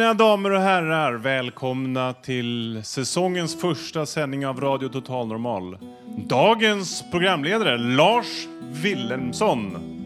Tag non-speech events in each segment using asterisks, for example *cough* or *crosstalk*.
Mina damer och herrar, välkomna till säsongens första sändning av Radio Total Normal. Dagens programledare, Lars Wilhelmsson.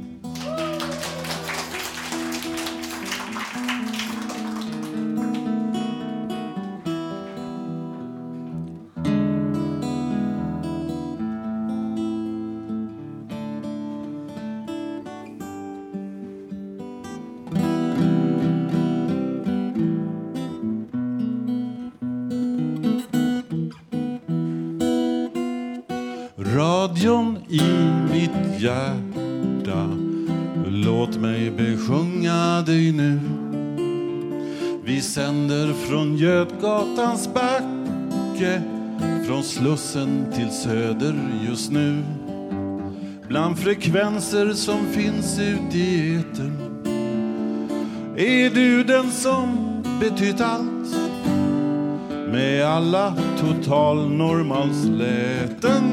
Slussen till Söder just nu. Bland frekvenser som finns ut i etern. Är du den som betytt allt? Med alla totalnormalsläten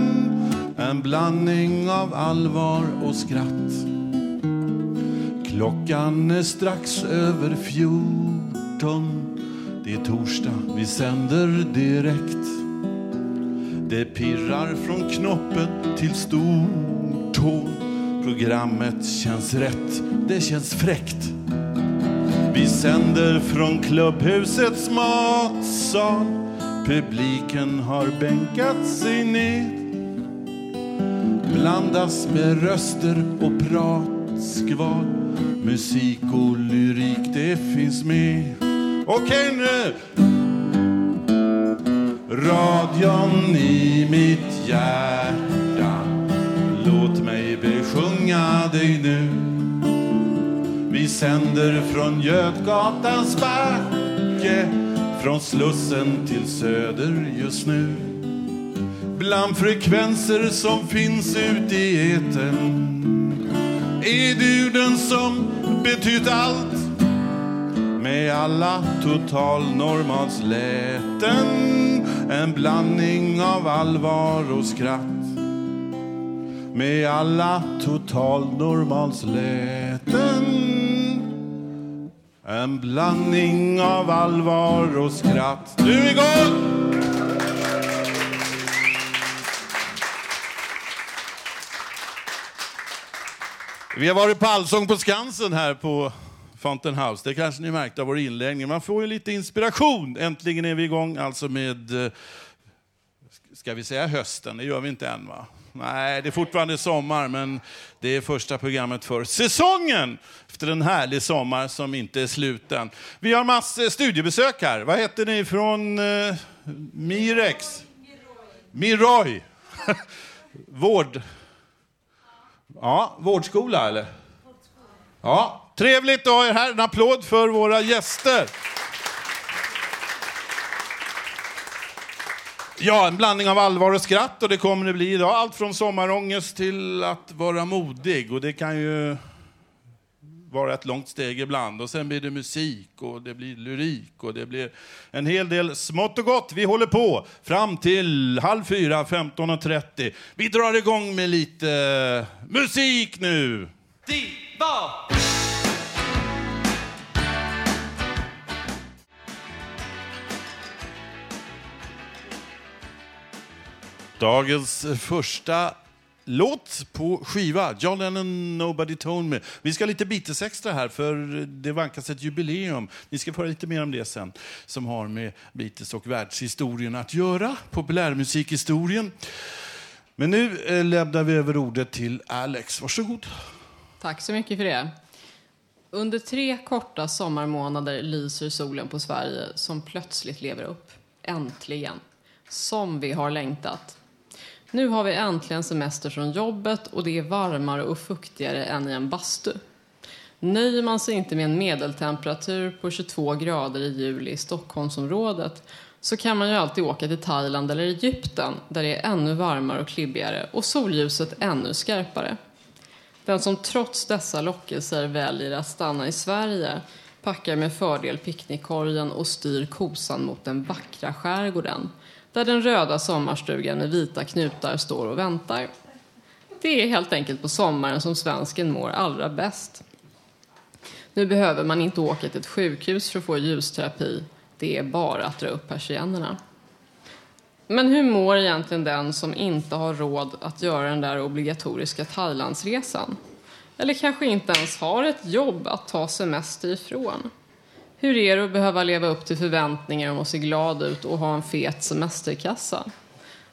En blandning av allvar och skratt. Klockan är strax över fjorton. Det är torsdag, vi sänder direkt. Det pirrar från knoppen till stortån Programmet känns rätt, det känns fräckt. Vi sänder från klubbhusets matsal. Publiken har bänkat sig ner Blandas med röster och pratskval. Musik och lyrik, det finns med Okej nu! Radion i mitt hjärta. Låt mig besjunga dig nu. Vi sänder från Götgatans backe Från Slussen till Söder just nu. Bland frekvenser som finns ute i etern Är du den som betytt allt Med alla totalnormalsläten. En blandning av allvar och skratt. Med alla totalnormalsläten En blandning av allvar och skratt. Nu är vi igång! Vi har varit på Allsång på Skansen här på Fountain House. Det kanske ni märkte av vår inläggning. Man får ju lite inspiration. Äntligen är vi igång alltså med, eh, ska vi säga hösten? Det gör vi inte än va? Nej, det är fortfarande sommar, men det är första programmet för säsongen. Efter en härlig sommar som inte är slut än. Vi har massor studiebesök här. Vad heter ni från eh, Mirex? Miroy. *laughs* Vård... Ja, vårdskola eller? Ja, trevligt att ha er här. En applåd för våra gäster. Ja, en blandning av allvar och skratt och det kommer det bli idag. Allt från sommarångest till att vara modig och det kan ju vara ett långt steg ibland. Och sen blir det musik och det blir lyrik och det blir en hel del smått och gott. Vi håller på fram till halv fyra, 15.30. Vi drar igång med lite musik nu. Diva! Dagens första låt på skiva. John Lennon, Nobody Told Me. Vi ska ha lite Beatles extra här, för det vankas ett jubileum. Ni ska få höra lite mer om det sen, som har med Beatles och världshistorien att göra. Populärmusikhistorien. Men nu eh, lämnar vi över ordet till Alex. Varsågod. Tack så mycket för det. Under tre korta sommarmånader lyser solen på Sverige som plötsligt lever upp. Äntligen. Som vi har längtat. Nu har vi äntligen semester från jobbet och det är varmare och fuktigare än i en bastu. Nöjer man sig inte med en medeltemperatur på 22 grader i juli i Stockholmsområdet så kan man ju alltid åka till Thailand eller Egypten där det är ännu varmare och klibbigare och solljuset ännu skarpare. Den som trots dessa lockelser väljer att stanna i Sverige packar med fördel picknickkorgen och styr kosan mot den vackra skärgården där den röda sommarstugan med vita knutar står och väntar. Det är helt enkelt på sommaren som svensken mår allra bäst. Nu behöver man inte åka till ett sjukhus för att få ljusterapi. Det är bara att dra upp persiennerna. Men hur mår egentligen den som inte har råd att göra den där obligatoriska Thailandsresan? Eller kanske inte ens har ett jobb att ta semester ifrån? Hur är det att behöva leva upp till förväntningar om att se glad ut och ha en fet semesterkassa?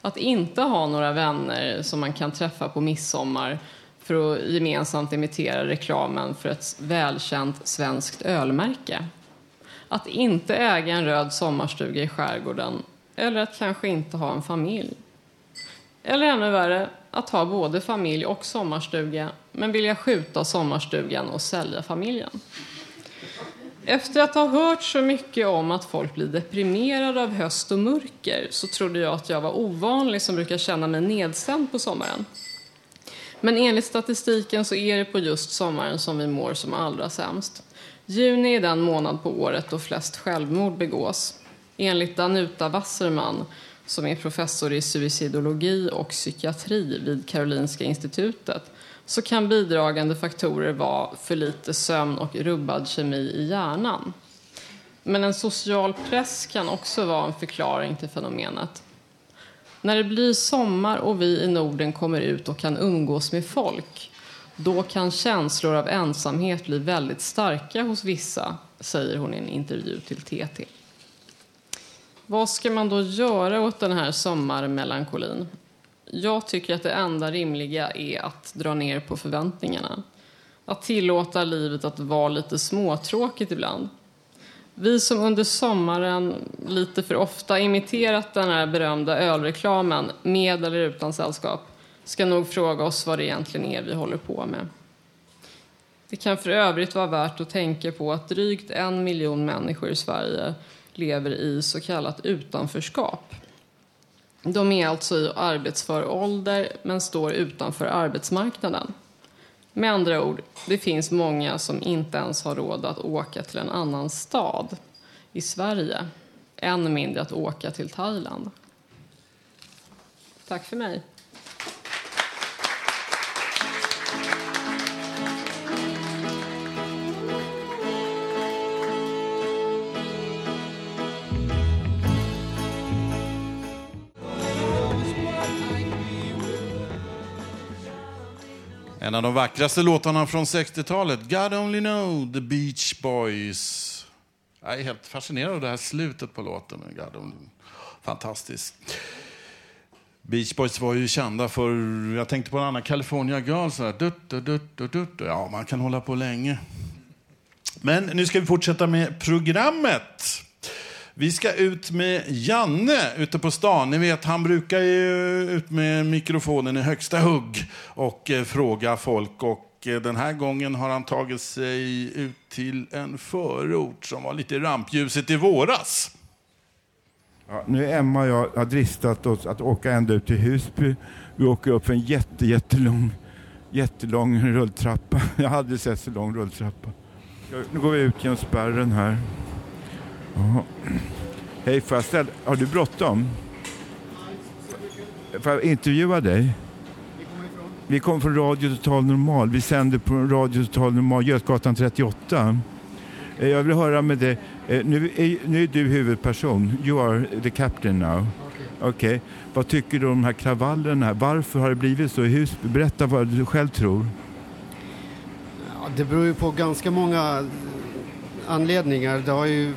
Att inte ha några vänner som man kan träffa på midsommar för att gemensamt imitera reklamen för ett välkänt svenskt ölmärke. Att inte äga en röd sommarstuga i skärgården eller att kanske inte ha en familj. Eller ännu värre, att ha både familj och sommarstuga men vilja skjuta sommarstugan och sälja familjen. Efter att ha hört så mycket om att folk blir deprimerade av höst och mörker så trodde jag att jag var ovanlig som brukar känna mig nedstämd på sommaren. Men enligt statistiken så är det på just sommaren som vi mår som allra sämst. Juni är den månad på året då flest självmord begås. Enligt Danuta Wasserman, som är professor i suicidologi och psykiatri vid Karolinska institutet, så kan bidragande faktorer vara för lite sömn och rubbad kemi i hjärnan. Men en social press kan också vara en förklaring till fenomenet. När det blir sommar och vi i Norden kommer ut och kan umgås med folk då kan känslor av ensamhet bli väldigt starka hos vissa, säger hon i en intervju till TT. Vad ska man då göra åt den här sommarmelankolin? Jag tycker att det enda rimliga är att dra ner på förväntningarna. Att tillåta livet att vara lite småtråkigt ibland. Vi som under sommaren lite för ofta imiterat den här berömda ölreklamen, med eller utan sällskap, ska nog fråga oss vad det egentligen är vi håller på med. Det kan för övrigt vara värt att tänka på att drygt en miljon människor i Sverige lever i så kallat utanförskap. De är alltså i arbetsför ålder men står utanför arbetsmarknaden. Med andra ord, det finns många som inte ens har råd att åka till en annan stad i Sverige. Än mindre att åka till Thailand. Tack för mig. En av de vackraste låtarna från 60-talet, God Only Know, The Beach Boys. Jag är helt fascinerad av det här slutet på låten. God Only... Fantastiskt. Beach Boys var ju kända för, jag tänkte på en annan California Girl, så här, dutt, dutt, dutt, dutt. ja man kan hålla på länge. Men nu ska vi fortsätta med programmet. Vi ska ut med Janne ute på stan. Ni vet, han brukar ju ut med mikrofonen i högsta hugg och eh, fråga folk. Och eh, den här gången har han tagit sig ut till en förort som var lite i rampljuset i våras. Ja, nu är Emma och jag har dristat oss att åka ända ut till Husby. Vi åker upp för en jätte, jättelång, jättelång rulltrappa. *laughs* Jag hade aldrig sett så lång rulltrappa. Nu går vi ut genom spärren här. Jaha. Hej, får jag ställa... Har du bråttom? Får jag intervjua dig? Vi kommer från Radio Total Normal. Vi sänder på Radio Total Normal, Götgatan 38. Eh, Jag vill höra med dig. eh, Nu är, nu är du huvudperson. You are the captain now. Okej. Vad tycker du om de här kravallerna? Varför har det blivit så i Husby? Berätta vad du själv tror. Ja, det beror ju på ganska många anledningar. Det har ju,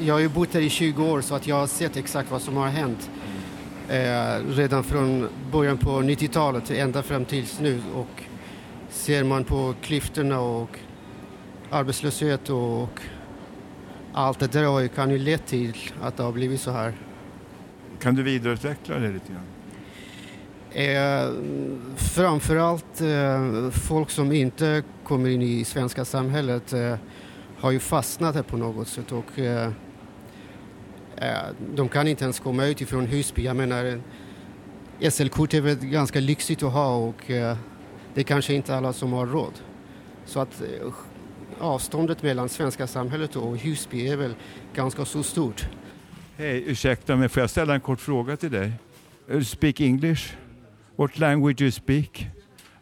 jag har ju bott här i 20 år så att jag har sett exakt vad som har hänt. Eh, redan från början på 90-talet ända fram tills nu. Och ser man på klyftorna och arbetslöshet och allt det där har ju, kan ju lett till att det har blivit så här. Kan du vidareutveckla det lite grann? Eh, framförallt eh, folk som inte kommer in i svenska samhället eh, har ju fastnat här på något sätt och eh, Eh, de kan inte ens komma ut ifrån Husby. Jag menar, SL-kort är väl ganska lyxigt att ha och eh, det är kanske inte alla som har råd. Så att eh, avståndet mellan svenska samhället och Husby är väl ganska så stort. Hej, ursäkta mig, får jag ställa en kort fråga till dig? You speak English? What language you speak?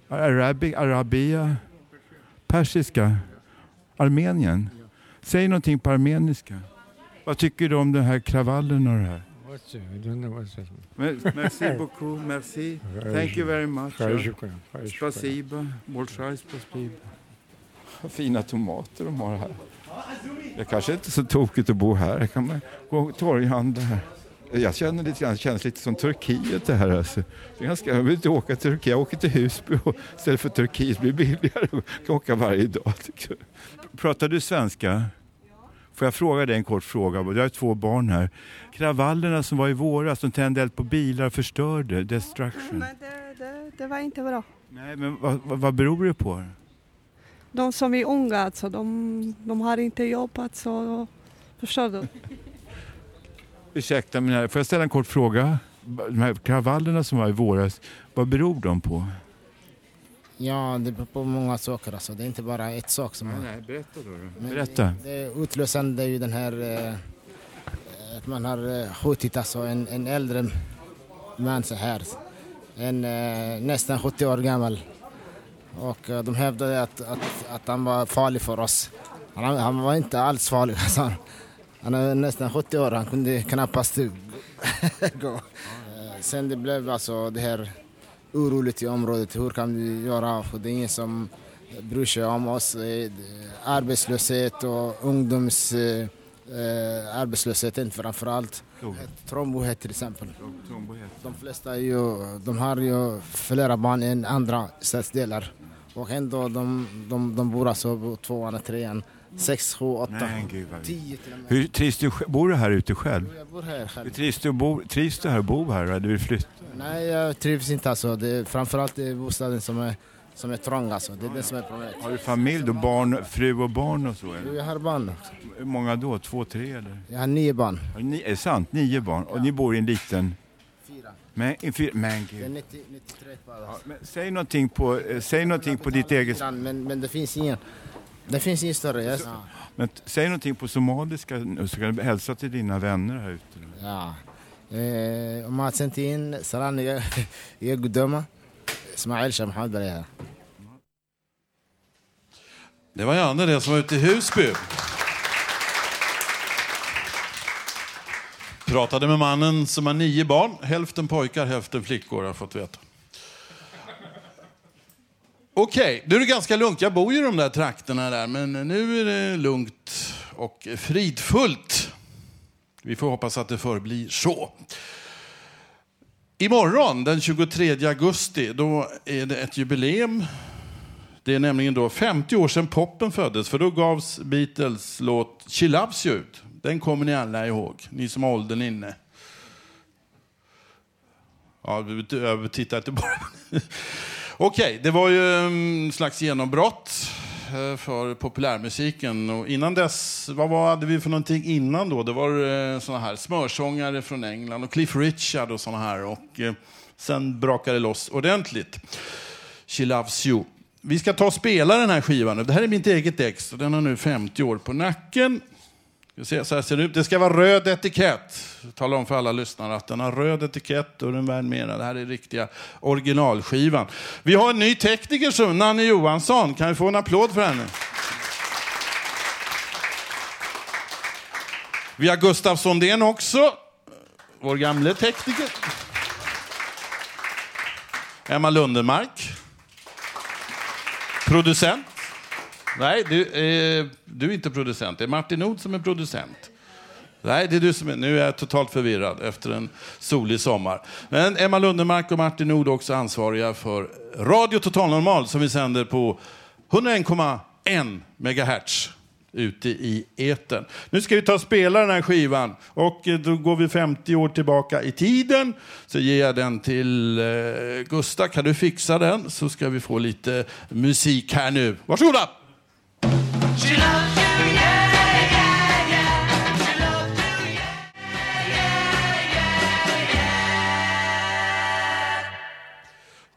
Arabic, Arabia? Persiska? Armenien? Säg någonting på armeniska. Vad tycker du om den här kravallen och det här? Merci beaucoup, merci. Thank you very much. Spasiba, Spasiba. Vad fina tomater de har här. Det kanske inte är så tokigt att bo här. Jag kan man gå och torghandla här. Jag känner lite grann, det känns lite som Turkiet det här. Alltså. Det är ganska, jag vill inte åka till Turkiet, jag åker till Husby och, istället för Turkiet. Det blir billigare. Jag kan åka varje dag. Pratar du svenska? Får jag fråga dig en kort fråga? Jag har två barn här. Kravallerna som var i våras, som tände eld på bilar och förstörde, destruction. Men det, det, det var inte bra. Nej, men vad, vad, beror det på? De som är unga, alltså, de, de har inte jobb. Alltså, förstår du? Ursäkta, här, får jag ställa en kort fråga? De här kravallerna som var i våras, vad beror de på? Ja, det beror på många saker. Alltså. Det är inte bara ett sak som har... nej, berätta då. Berätta. Det, det utlösande är ju den här... Eh, att man har eh, skjutit alltså en, en äldre man så här. En eh, nästan 70 år gammal. Och eh, de hävdade att, att, att han var farlig för oss. Han, han var inte alls farlig. *laughs* Alltså. Han är nästan 70 år, han kunde knappast *laughs* gå. Eh, Sen det blev alltså det här oroligt i området. Hur kan vi göra? För det är ingen som bryr sig om oss. Eh, Arbetslöshet och ungdoms eh, eh, arbetslösheten framför allt. Trångboddhet till exempel. De flesta är ju, de har ju flera barn än andra stadsdelar. Och ändå de, de, de bor alltså på tvåan och trean. Sex, sju, åtta, Nej, gud vad tio till och med. Hur trivs du, bor du här ute själv? Jag bor här Hur själv. trivs du, bo, trivs du här och här eller vill flytta? Nej, jag trivs inte alltså. Det är framförallt det är bostaden som är, som är trång alltså. Det är det som är problemet. Har du familj då? Barn, fru och barn och så? Eller? Jag har barn också. Hur många då? Två, tre eller? Jag har nio barn. Har Ni, är det sant? Nio barn? Och ni bor i en liten... Fyra. Men, en men Det är gud. 90, 93 kvadrat. Ja, men säg någonting på, eh, säg någonting på ditt eget... Men, men det finns ingen. Det finns ingen större. Yes. Ja. Men säg någonting på somaliska nu, så kan du hälsa till dina vänner här ute. ja. Eh, iga guddooma ismaaciil sheekh maxamed bale yahaa Det var Janne det som var ute i Husby. Pratade med mannen som har nio barn. Hälften pojkar, hälften flickor har jag fått veta. Okej, nu är det ganska lugnt. Jag bor ju i de där trakterna där, men nu är det lugnt och fridfullt. Vi får hoppas att det förblir så. Imorgon, den 23 augusti, då är det ett jubileum. Det är nämligen då 50 år sedan poppen föddes, för då gavs Beatles låt She Loves You ut. Den kommer ni alla ihåg, ni som har åldern inne. Ja, jag tittar inte bara. *laughs* Okej, okay, det var ju mm, en slags genombrott eh, för populärmusiken. Och innan dess, vad var, hade vi för någonting innan då? Det var eh, såna här smörsångare från England och Cliff Richard och såna här. Och eh, sen brakade det loss ordentligt. She Loves You. Vi ska ta och spela den här skivan nu. Det här är mitt eget ex och den har nu 50 år på nacken. Så här ser det ut. Det ska vara röd etikett. Tala om för alla lyssnare att den har röd etikett och den värd mera. Det här är riktiga originalskivan. Vi har en ny tekniker, som Nanne Johansson. Kan vi få en applåd för henne? Vi har Gustav Sondén också. vår gamle tekniker. Emma Lundermark, Producent. Nej, du, eh, du är inte producent. Det är Martin Nord som är producent. Nej, det är du som är. Nu är jag totalt förvirrad efter en solig sommar. Men Emma Lundemark och Martin Nord är också ansvariga för Radio Total Normal som vi sänder på 101,1 megahertz ute i etern. Nu ska vi ta och spela den här skivan och eh, då går vi 50 år tillbaka i tiden. Så ger jag den till eh, Gustav. Kan du fixa den så ska vi få lite musik här nu. Varsågoda!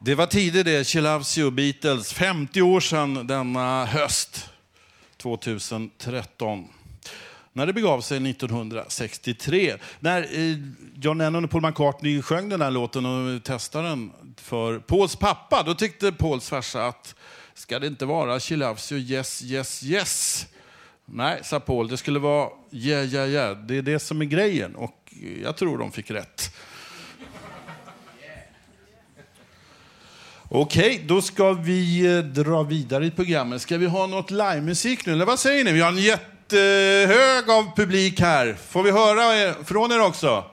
Det var tider det, She Loves You, Beatles. 50 år sedan denna höst, 2013. När det begav sig 1963, när eh, John Lennon och Paul McCartney sjöng den här låten och testade den för Pauls pappa, då tyckte Pauls farsa att ska det inte vara She Loves You, Yes, Yes, Yes? Nej, sa Paul, det skulle vara Yeah, Yeah, Yeah. Det är det som är grejen och jag tror de fick rätt. Okej, då ska vi eh, dra vidare i programmet. Ska vi ha något livemusik nu, eller vad säger ni? Vi har en jättehög av publik här. Får vi höra eh, från er också?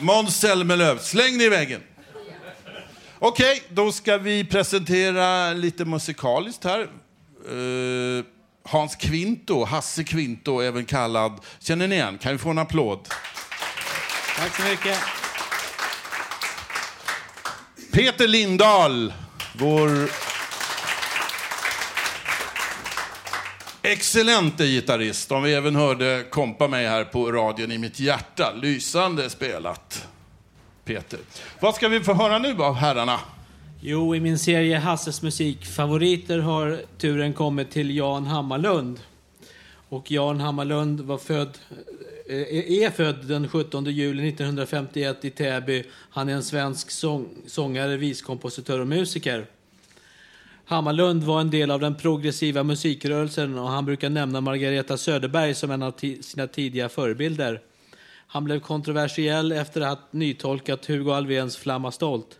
Måns Zelmerlöw, släng dig i väggen. Okej, då ska vi presentera lite musikaliskt här. Eh, Hans Kvinto, Hasse Kvinto, även kallad. Känner ni igen? Kan vi få en applåd? Tack så mycket. Peter Lindahl, vår excellente gitarrist, om vi även hörde kompa mig här på radion i mitt hjärta. Lysande spelat, Peter. Vad ska vi få höra nu av herrarna? Jo, i min serie Hasses musikfavoriter har turen kommit till Jan Hammarlund. Och Jan Hammarlund var född, eh, är född den 17 juli 1951 i Täby. Han är en svensk sång, sångare, viskompositör och musiker. Hammarlund var en del av den progressiva musikrörelsen och han brukar nämna Margareta Söderberg som en av sina tidiga förebilder. Han blev kontroversiell efter att ha nytolkat Hugo Alfvéns Flamma stolt.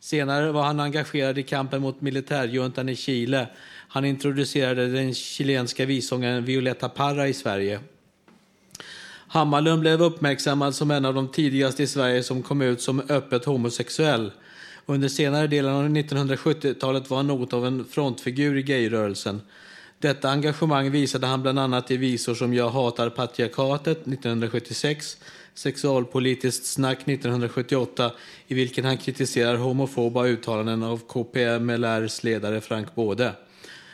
Senare var han engagerad i kampen mot militärjuntan i Chile. Han introducerade den chilenska vissångaren Violeta Parra i Sverige. Hammarlund blev uppmärksammad som en av de tidigaste i Sverige som kom ut som öppet homosexuell. Under senare delen av 1970-talet var han något av en frontfigur i gayrörelsen. Detta engagemang visade han bland annat i visor som Jag hatar patriarkatet 1976, Sexualpolitiskt snack 1978 i vilken han kritiserar homofoba uttalanden av KPMLRs ledare Frank Både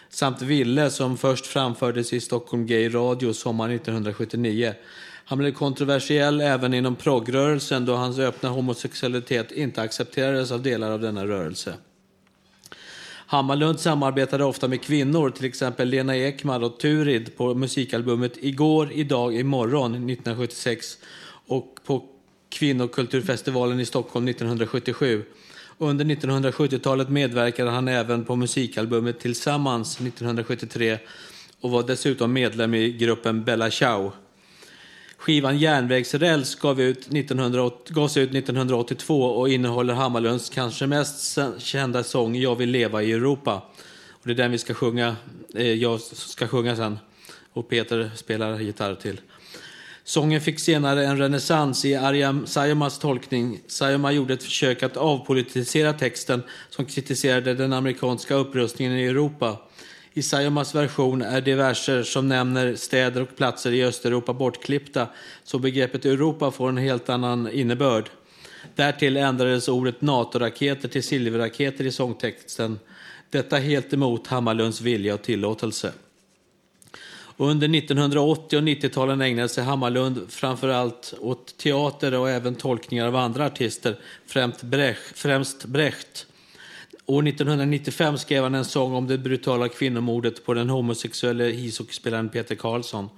samt Ville som först framfördes i Stockholm Gay Radio sommaren 1979. Han blev kontroversiell även inom progrörelsen då hans öppna homosexualitet inte accepterades av delar av denna rörelse. Hammarlund samarbetade ofta med kvinnor, till exempel Lena Ekman och Turid på musikalbumet Igår, idag, imorgon 1976 och på Kvinnokulturfestivalen i Stockholm 1977. Under 1970-talet medverkade han även på musikalbumet Tillsammans 1973 och var dessutom medlem i gruppen Bella Ciao. Skivan Järnvägsräls gav ut 1980, gavs ut 1982 och innehåller Hammarlunds kanske mest kända sång Jag vill leva i Europa. Och det är den vi ska sjunga, eh, jag ska sjunga sen. Och Peter spelar gitarr till. Sången fick senare en renässans i Ariam Sayomas tolkning. Sayoma gjorde ett försök att avpolitisera texten som kritiserade den amerikanska upprustningen i Europa. I Sayomas version är de verser som nämner städer och platser i Östeuropa bortklippta, så begreppet Europa får en helt annan innebörd. Därtill ändrades ordet NATO-raketer till silverraketer i sångtexten. Detta helt emot Hammarlunds vilja och tillåtelse. Under 1980 och 90-talen ägnade sig Hammarlund framför allt åt teater och även tolkningar av andra artister, främst Brecht. Främst Brecht. År 1995 skrev han en sång om det brutala kvinnomordet på den homosexuella ishockeyspelaren Peter Karlsson.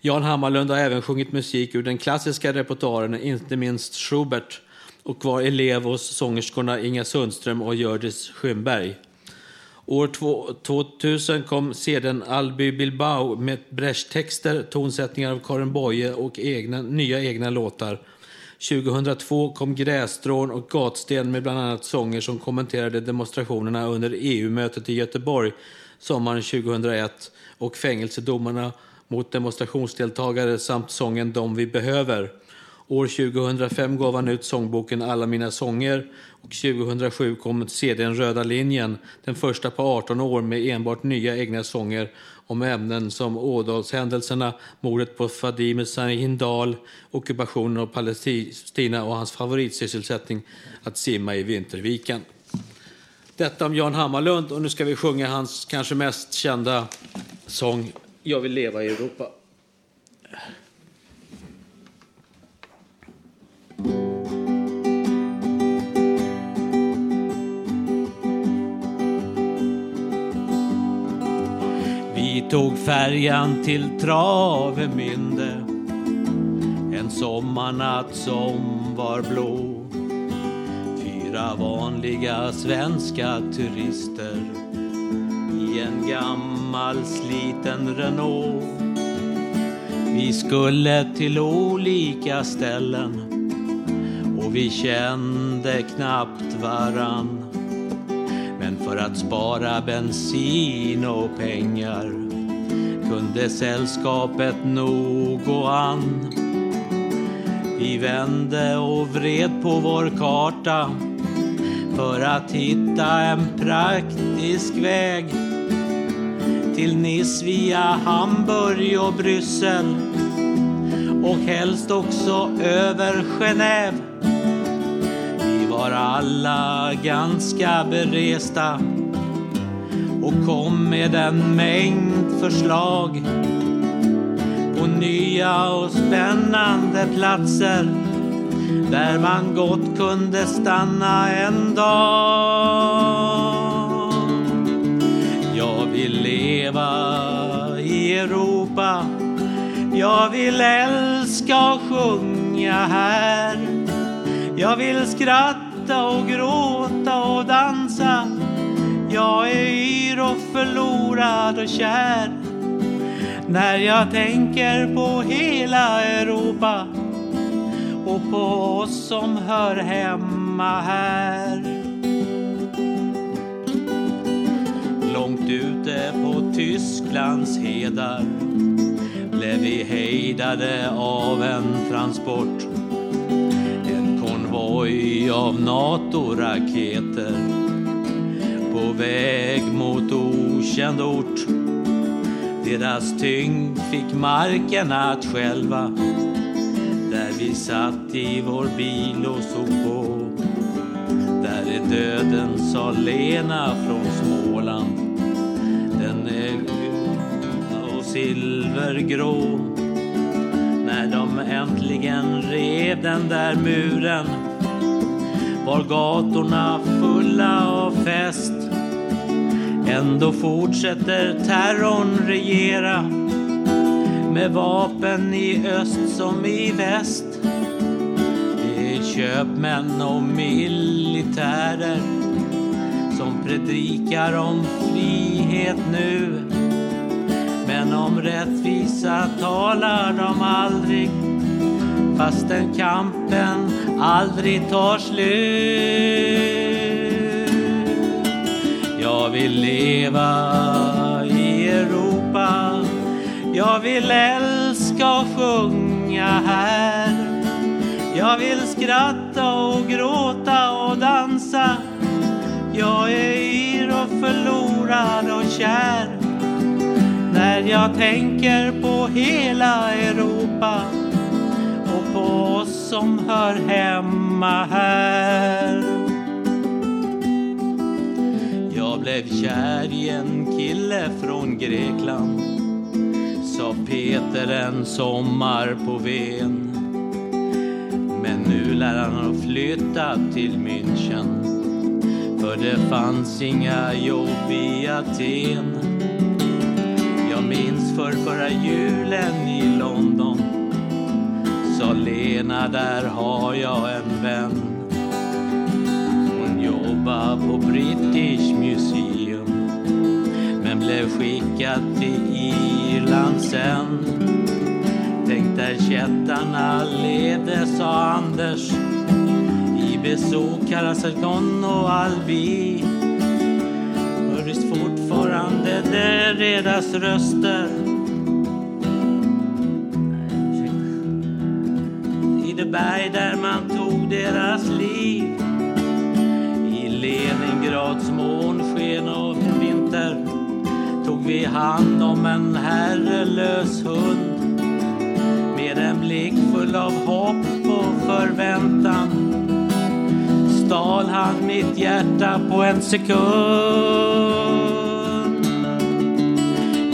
Jan Hammarlund har även sjungit musik ur den klassiska repertoaren, inte minst Schubert, och var elev hos sångerskorna Inga Sundström och Hjördis Schönberg. År 2000 kom sedan Alby Bilbao med Brecht-texter, tonsättningar av Karin Boye och egna, nya egna låtar. 2002 kom Grässtrån och Gatsten med bland annat sånger som kommenterade demonstrationerna under EU-mötet i Göteborg sommaren 2001 och fängelsedomarna mot demonstrationsdeltagare samt sången De vi behöver. År 2005 gav han ut sångboken Alla mina sånger och 2007 kom CDn Röda linjen, den första på 18 år med enbart nya egna sånger om ämnen som Ådalshändelserna, mordet på Fadime Sahindal, ockupationen av Palestina och hans favoritsysselsättning att simma i Vinterviken. Detta om Jan Hammarlund och nu ska vi sjunga hans kanske mest kända sång Jag vill leva i Europa. Vi tog färjan till Travemünde. En sommarnatt som var blå. Fyra vanliga svenska turister i en gammal sliten Renault. Vi skulle till olika ställen och vi kände knappt varann. Men för att spara bensin och pengar kunde sällskapet nog gå an. Vi vände och vred på vår karta för att hitta en praktisk väg till Nice via Hamburg och Bryssel och helst också över Genève. Vi var alla ganska beresta och kom med en mängd förslag på nya och spännande platser där man gott kunde stanna en dag. Jag vill leva i Europa. Jag vill älska och sjunga här. Jag vill skratta och gråta och dansa. Jag är yr och förlorad och kär. När jag tänker på hela Europa och på oss som hör hemma här. Långt ute på Tysklands hedar blev vi hejdade av en transport. En konvoj av NATO-raketer på väg mot okänd ort. Deras tyngd fick marken att skälva där vi satt i vår bil och såg på. Där är döden, sa Lena från Småland. Den är gul och silvergrå när de äntligen rev den där muren var gatorna fulla av fest. Ändå fortsätter terrorn regera med vapen i öst som i väst. Det är köpmän och militärer som predikar om frihet nu men om rättvisa talar de aldrig fastän kampen aldrig tar slut. Jag vill leva i Europa. Jag vill älska och sjunga här. Jag vill skratta och gråta och dansa. Jag är yr och förlorad och kär. När jag tänker på hela Europa och på oss som hör hemma här. Blev kär i en kille från Grekland sa Peter en sommar på Ven. Men nu lär han ha flyttat till München för det fanns inga jobb i Aten. Jag minns för förra julen i London Sa Lena, där har jag en vän jobba på British Museum men blev skickad till Irland sen. Tänk där kättarna levde, sa Anders. I Beso, Karasargon och Albi Hörs fortfarande deras röster. I det berg där man tog deras liv grads månsken och vinter tog vi hand om en herrelös hund med en blick full av hopp och förväntan stal han mitt hjärta på en sekund.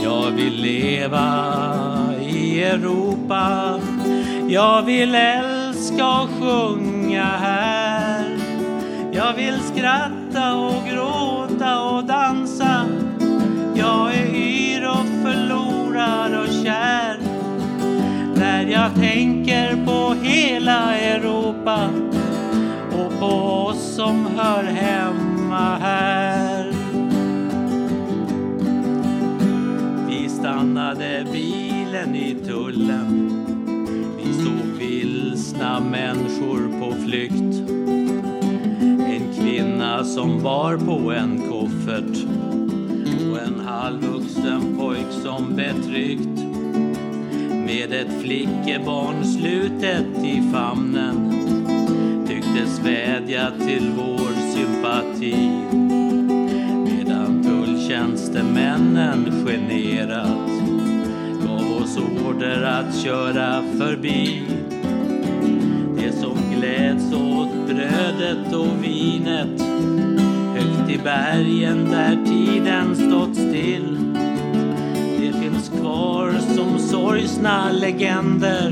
Jag vill leva i Europa. Jag vill älska och sjunga här. Jag vill skratta tänker på hela Europa och på oss som hör hemma här. Vi stannade bilen i tullen. Vi såg vilsna människor på flykt. En kvinna som bar på en koffert och en halvvuxen pojk som betryckt med ett flickebarn slutet i famnen. Tycktes vädja till vår sympati. Medan tulltjänstemännen generat gav oss order att köra förbi. Det som gläds åt brödet och vinet högt i bergen där tiden stått still kvar som sorgsna legender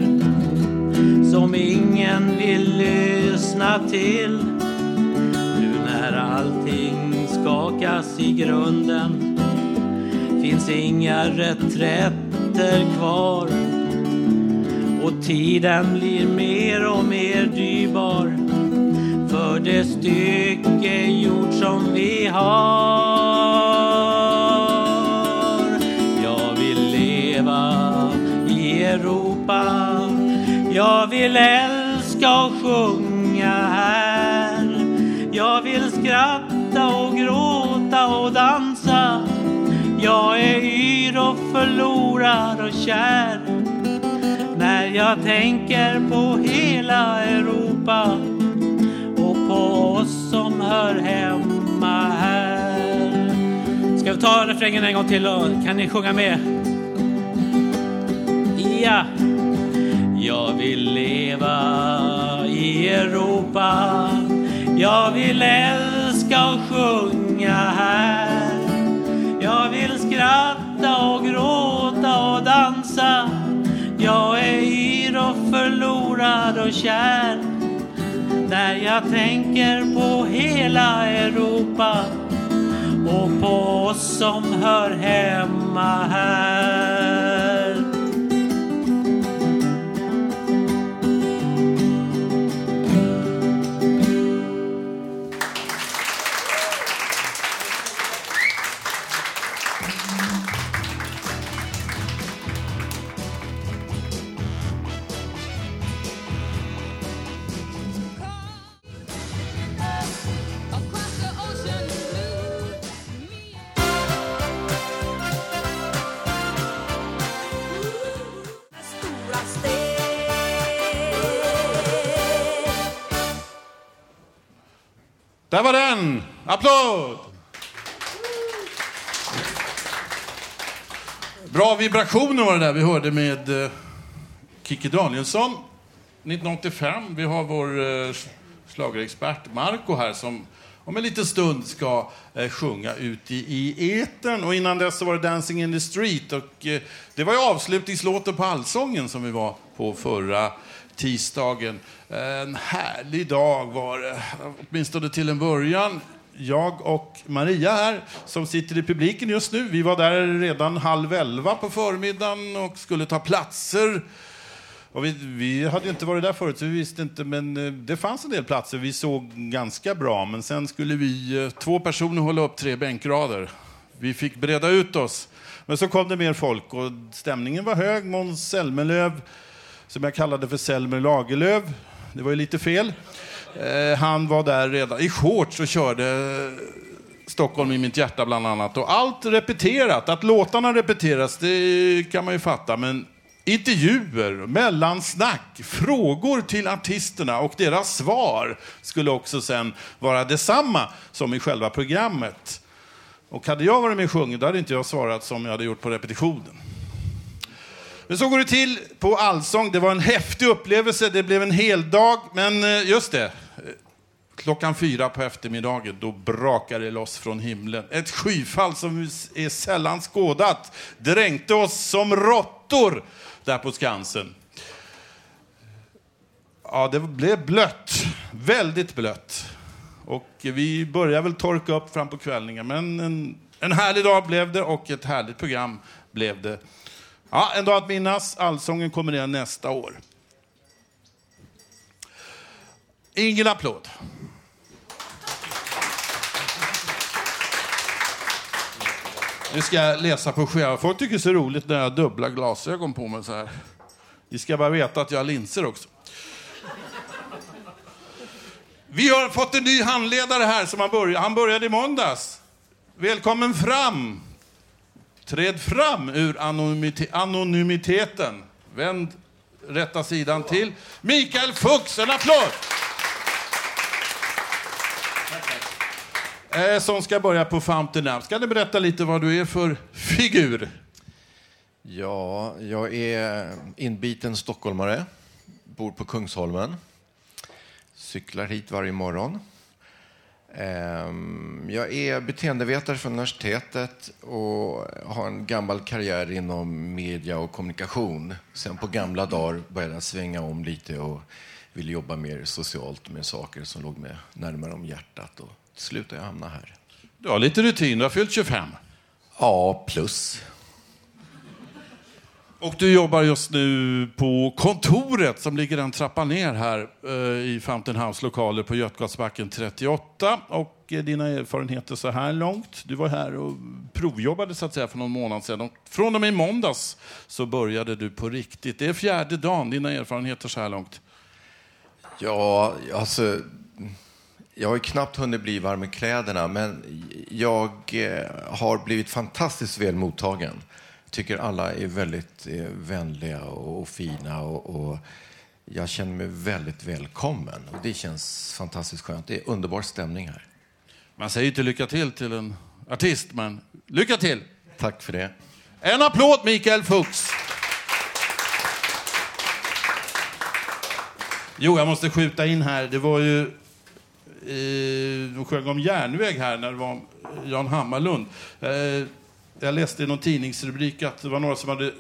som ingen vill lyssna till. Nu när allting skakas i grunden finns inga reträtter kvar och tiden blir mer och mer dyrbar för det stycke jord som vi har. Ropa. Jag vill älska och sjunga här. Jag vill skratta och gråta och dansa. Jag är yr och förlorad och kär. När jag tänker på hela Europa och på oss som hör hemma här. Ska vi ta refrängen en gång till och kan ni sjunga med? Säga Jag vill leva i Europa. Jag vill älska och sjunga här. Jag vill skratta och gråta och dansa. Jag är yr och förlorad och kär. När jag tänker på hela Europa och på oss som hör hemma här. Där var den! Applåd! Bra vibrationer var det där vi hörde med eh, Kikki Danielsson 1985. Vi har vår eh, slagerexpert schlagerexpert Marco här som om en liten stund ska eh, sjunga ut i, i etern. Och innan dess så var det Dancing in the street. Och, eh, det var ju avslutningslåten på Allsången som vi var på förra tisdagen. En härlig dag var det, åtminstone till en början. Jag och Maria här, som sitter i publiken just nu, vi var där redan halv elva på förmiddagen och skulle ta platser. Och vi, vi hade inte varit där förut, så vi visste inte, men eh, det fanns en del platser. Vi såg ganska bra, men sen skulle vi, eh, två personer, hålla upp tre bänkrader. Vi fick breda ut oss. Men så kom det mer folk och stämningen var hög. Måns Zelmerlöw, som jag kallade för Selmer Lagerlöf, det var ju lite fel. Eh, han var där redan i shorts och körde eh, Stockholm i mitt hjärta bland annat. Och allt repeterat, att låtarna repeteras, det kan man ju fatta. Men intervjuer, mellansnack, frågor till artisterna och deras svar skulle också sen vara detsamma som i själva programmet. Och hade jag varit med och sjungit, då hade inte jag svarat som jag hade gjort på repetitionen. Men så går det till på Allsång. Det var en häftig upplevelse. Det blev en hel dag. Men eh, just det, klockan fyra på eftermiddagen, då brakade det loss från himlen. Ett skyfall som är sällan skådat dränkte oss som råttor där på Skansen. Ja, det blev blött. Väldigt blött. Och vi började väl torka upp fram på kvällningen. Men en, en härlig dag blev det och ett härligt program blev det. Ja, en dag att minnas. Allsången kommer igen nästa år. Ingen applåd. Nu ska jag läsa på skärm. Folk tycker det är så roligt när jag har dubbla glasögon på mig så här. Ni ska bara veta att jag har linser också. Vi har fått en ny handledare här som han, började. Han började i måndags. Välkommen fram! Träd fram ur anonymiteten. Vänd rätta sidan till. Mikael Fuchs, en applåd! Eh, som ska börja på Fountain Ska du berätta lite vad du är för figur? Ja, jag är inbiten stockholmare, bor på Kungsholmen, cyklar hit varje morgon. Ehm, jag är beteendevetare från universitetet och har en gammal karriär inom media och kommunikation. Sen på gamla dagar började jag svänga om lite och ville jobba mer socialt med saker som låg mig närmare om hjärtat. Och till slut har jag hamnat här. Du har lite rutin, du har fyllt 25. Ja, plus. Och du jobbar just nu på kontoret som ligger en trappa ner här eh, i Fountain House lokaler på Götgatsbacken 38. Och eh, dina erfarenheter så här långt? Du var här och provjobbade så att säga för någon månad sedan. Och från och med i måndags så började du på riktigt. Det är fjärde dagen, dina erfarenheter så här långt? Ja, alltså... Jag har knappt hunnit bli varm i kläderna, men jag eh, har blivit fantastiskt väl mottagen tycker alla är väldigt eh, vänliga och, och fina och, och, jag känner mig väldigt välkommen. Och det känns fantastiskt skönt. Det är underbar stämning här. Man säger inte lycka till till en artist, men lycka till! Tack för det. En applåd Mikael Fuchs! Jo, jag måste skjuta in här. Det var ju... Eh, de sjöng om järnväg här när det var Jan Hammarlund. Eh, jag läste i någon tidningsrubrik att det var några som hade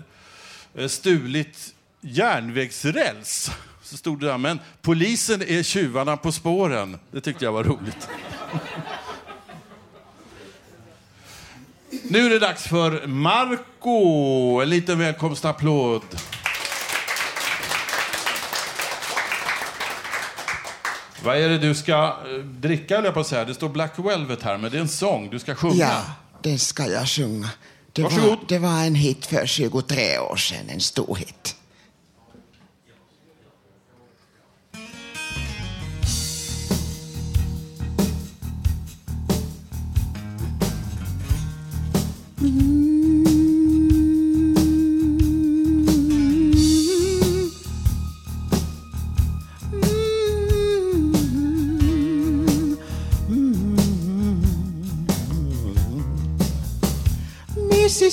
eh, stulit järnvägsräls. Så stod det där, men polisen är tjuvarna på spåren. Det tyckte jag var roligt. Nu är det dags för Marco. En liten välkomstapplåd. Vad är det du ska eh, dricka, jag på att säga? Det står Black Velvet här, men det är en sång. Du ska sjunga. Ja det ska jag sjunga. Det var, det var en hit för 23 år sedan, en stor hit.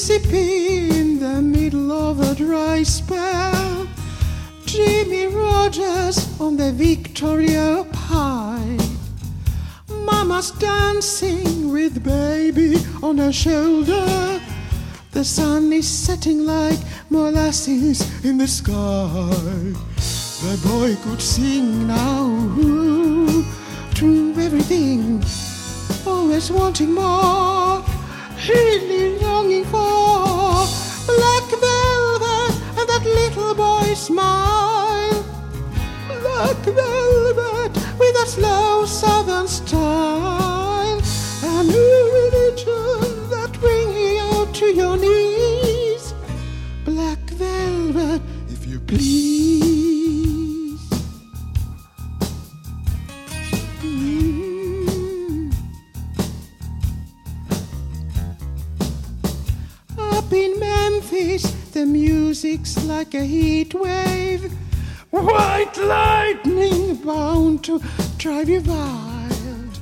Mississippi in the middle of a dry spell. Jimmy Rogers on the Victoria Pie. Mama's dancing with baby on her shoulder. The sun is setting like molasses in the sky. The boy could sing now through everything, always wanting more really longing for smile. Black velvet with a slow southern style, Lightning bound to drive you wild.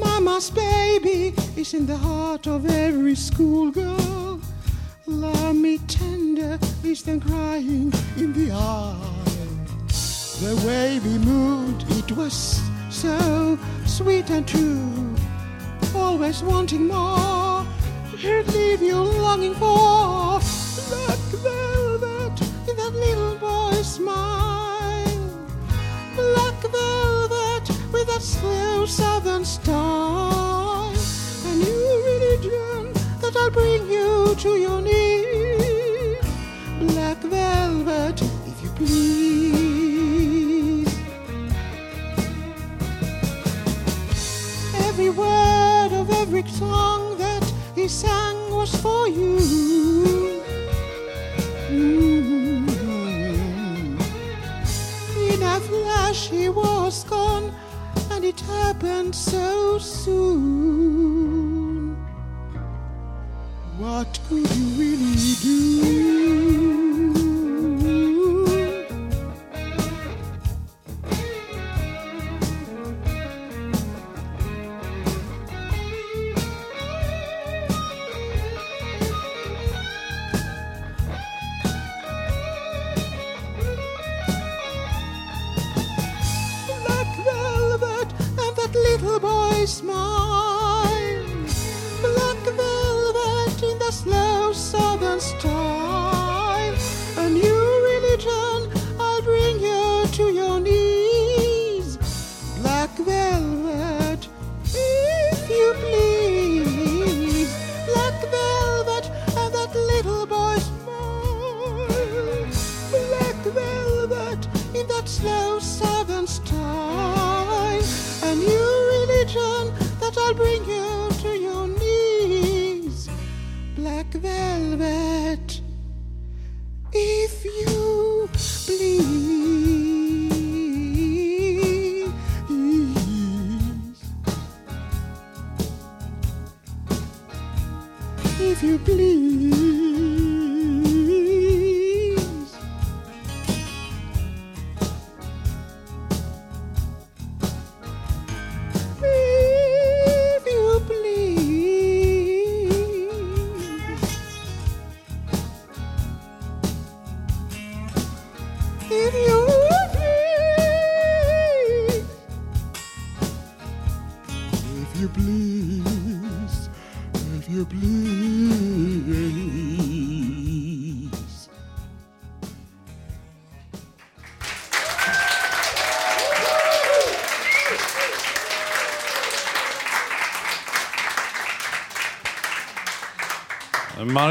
Mama's baby is in the heart of every schoolgirl. Love me tender is then crying in the aisle. The way we moved, it was so sweet and true. Always wanting more, he'd leave you longing for black velvet in that little boy's smile. Black velvet with that slow southern style. A new religion that I'll bring you to your knees. Black velvet, if you please. Every word of every song that he sang was for you. He was gone, and it happened so soon. What could you really do?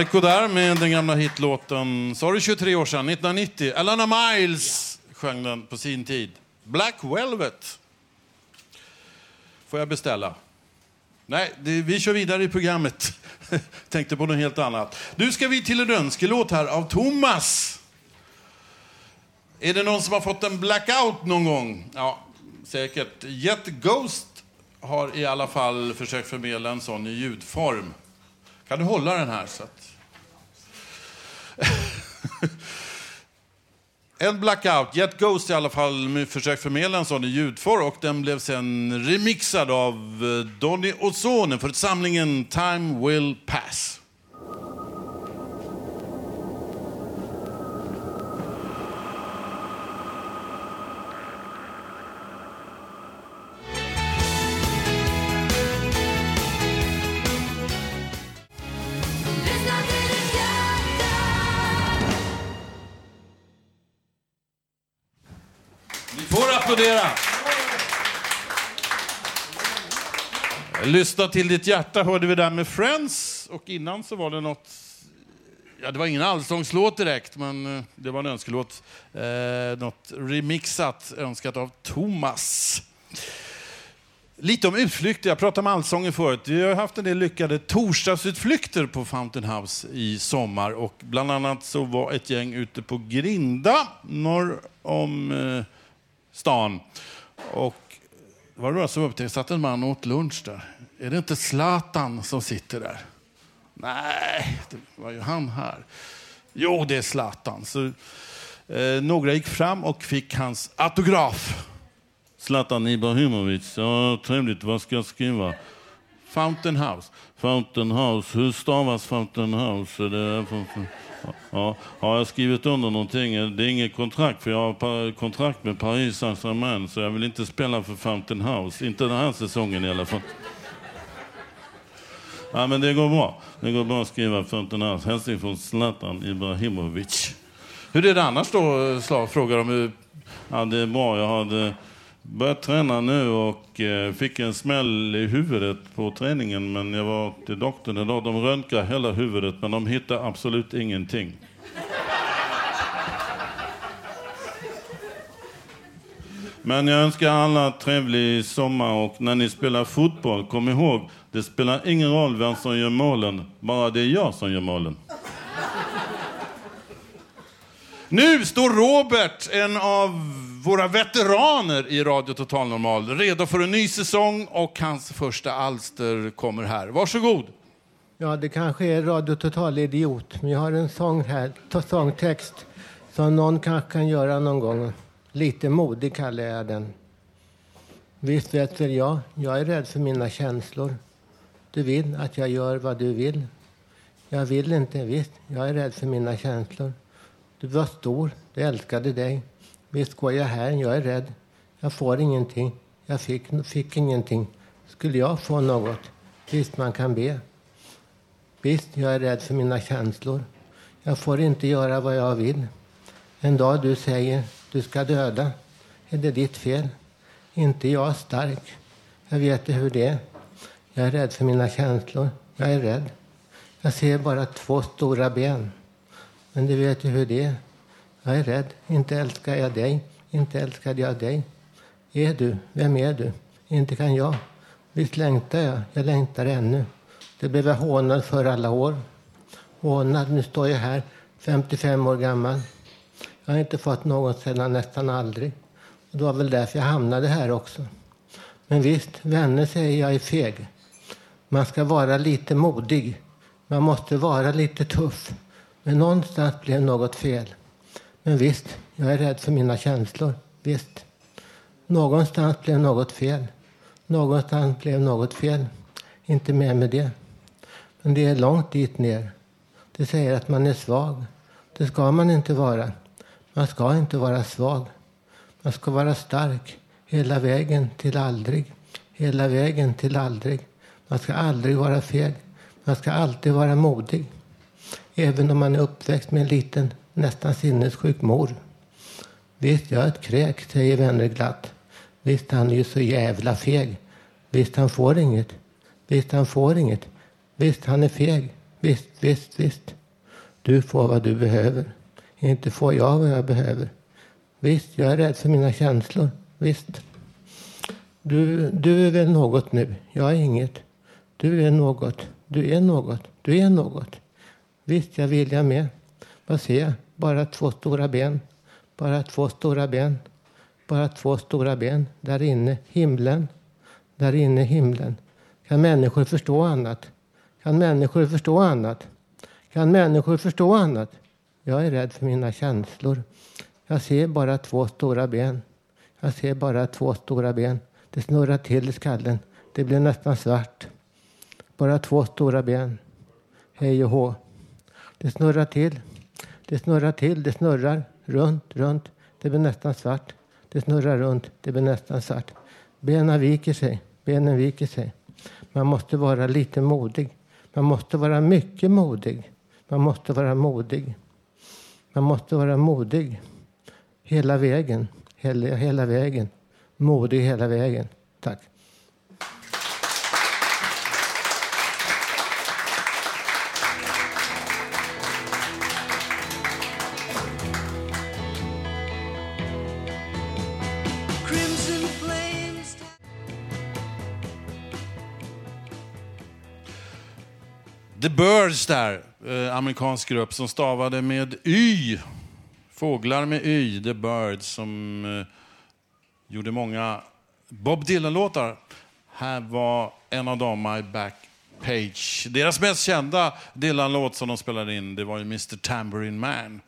Marco där med den gamla hitlåten, sa du 23 år sedan, 1990. Alana Miles sjöng den på sin tid. Black Velvet. Får jag beställa? Nej, det, vi kör vidare i programmet. *laughs* Tänkte på något helt annat. Nu ska vi till en önskelåt här av Thomas. Är det någon som har fått en blackout någon gång? Ja, säkert. Jet Ghost har i alla fall försökt förmedla en sån i ljudform. Kan du hålla den här? Så att... *laughs* en blackout. Jet Ghost i alla fall försökt förmedla en sån i ljudform och den blev sen remixad av eh, Donny Ozone för samlingen Time Will Pass. Applådera. Lyssna till ditt hjärta hörde vi där med Friends och innan så var det något Ja, det var ingen allsångslåt direkt, men eh, det var en önskelåt. Eh, något remixat, önskat av Thomas. Lite om utflykter. Jag pratade om allsången förut. Vi har haft en del lyckade torsdagsutflykter på Fountain House i sommar. Och bland annat så var ett gäng ute på Grinda, norr om eh, stan. Och det var några som upptäckte att en man åt lunch där. Är det inte Zlatan som sitter där? Nej, det var ju han här. Jo, det är Zlatan. Så, eh, några gick fram och fick hans autograf. Zlatan Ibrahimovic. Ja, trevligt. Vad ska jag skriva? Fountain House. Fountain House. Hur stavas Fountain House? Det ja, har jag skrivit under någonting? Det är inget kontrakt, för jag har kontrakt med Paris Saint-Germain, så jag vill inte spela för Fountain House. Inte den här säsongen i alla fall. Ja, men det går bra. Det går bra att skriva Fountain House. Hälsning från Zlatan Ibrahimovic. Hur är det annars då, Slav? Frågar de. Ja, det är bra. Jag hade börjat träna nu och eh, fick en smäll i huvudet på träningen. Men jag var till doktorn idag. De röntgade hela huvudet, men de hittade absolut ingenting. Men jag önskar alla trevlig sommar och när ni spelar fotboll, kom ihåg, det spelar ingen roll vem som gör målen, bara det är jag som gör målen. Nu står Robert, en av våra veteraner i Radio Total Normal, redo för en ny säsong och hans första alster kommer här. Varsågod. Ja, det kanske är Radio Total Idiot, men jag har en sång här, sångtext som någon kanske kan göra någon gång. Lite modig kallar jag den. Visst vet väl jag, jag är rädd för mina känslor. Du vill att jag gör vad du vill. Jag vill inte, visst, jag är rädd för mina känslor. Du var stor, du älskade dig. Visst går jag här, jag är rädd. Jag får ingenting. Jag fick, fick ingenting. Skulle jag få något? Visst, man kan be. Visst, jag är rädd för mina känslor. Jag får inte göra vad jag vill. En dag du säger du ska döda, är det ditt fel. Inte jag stark. Jag vet hur det är. Jag är rädd för mina känslor. Jag är rädd. Jag ser bara två stora ben. Men du vet ju hur det är. Jag är rädd. Inte älskar jag dig. Inte älskade jag dig. Är du? Vem är du? Inte kan jag. Visst längtar jag. Jag längtar ännu. Det blev jag hånad för alla år. Hånad. Nu står jag här, 55 år gammal. Jag har inte fått något sedan nästan aldrig. Och det var väl därför jag hamnade här också. Men visst, vänner säger jag är feg. Man ska vara lite modig. Man måste vara lite tuff. Men någonstans blev något fel. Men visst, jag är rädd för mina känslor. Visst. Någonstans blev något fel. Någonstans blev något fel. Inte mer med det. Men det är långt dit ner. Det säger att man är svag. Det ska man inte vara. Man ska inte vara svag. Man ska vara stark hela vägen till aldrig. Hela vägen till aldrig. Man ska aldrig vara feg. Man ska alltid vara modig. Även om man är uppväxt med en liten, nästan sinnessjuk mor. Visst, jag är ett kräk, säger vänner glatt. Visst, han är ju så jävla feg. Visst, han får inget. Visst, han får inget. Visst, han är feg. Visst, visst, visst. Du får vad du behöver. Inte får jag vad jag behöver. Visst, jag är rädd för mina känslor. Visst. Du, du är väl något nu. Jag är inget. Du är något. Du är något. Du är något. Visst, jag vill jag med. Vad ser jag? Bara två stora ben. Bara två stora ben. Bara två stora ben. Där inne, himlen. Där inne, himlen. Kan människor förstå annat? Kan människor förstå annat? Kan människor förstå annat? Jag är rädd för mina känslor. Jag ser bara två stora ben. Jag ser bara två stora ben. Det snurrar till i skallen. Det blir nästan svart. Bara två stora ben. Hej och hå. Det snurrar till. Det snurrar till. Det snurrar runt, runt. Det blir nästan svart. Det snurrar runt. Det blir nästan svart. Benen viker sig. Benen viker sig. Man måste vara lite modig. Man måste vara mycket modig. Man måste vara modig. Man måste vara modig hela vägen. Hela, hela vägen. Modig hela vägen. Tack. The Birds där, eh, amerikansk grupp som stavade med Y. Fåglar med Y, The Birds, som eh, gjorde många Bob Dylan-låtar. Här var en av dem, My Back Page. Deras mest kända Dylan-låt som de spelade in det var ju Mr Tambourine Man.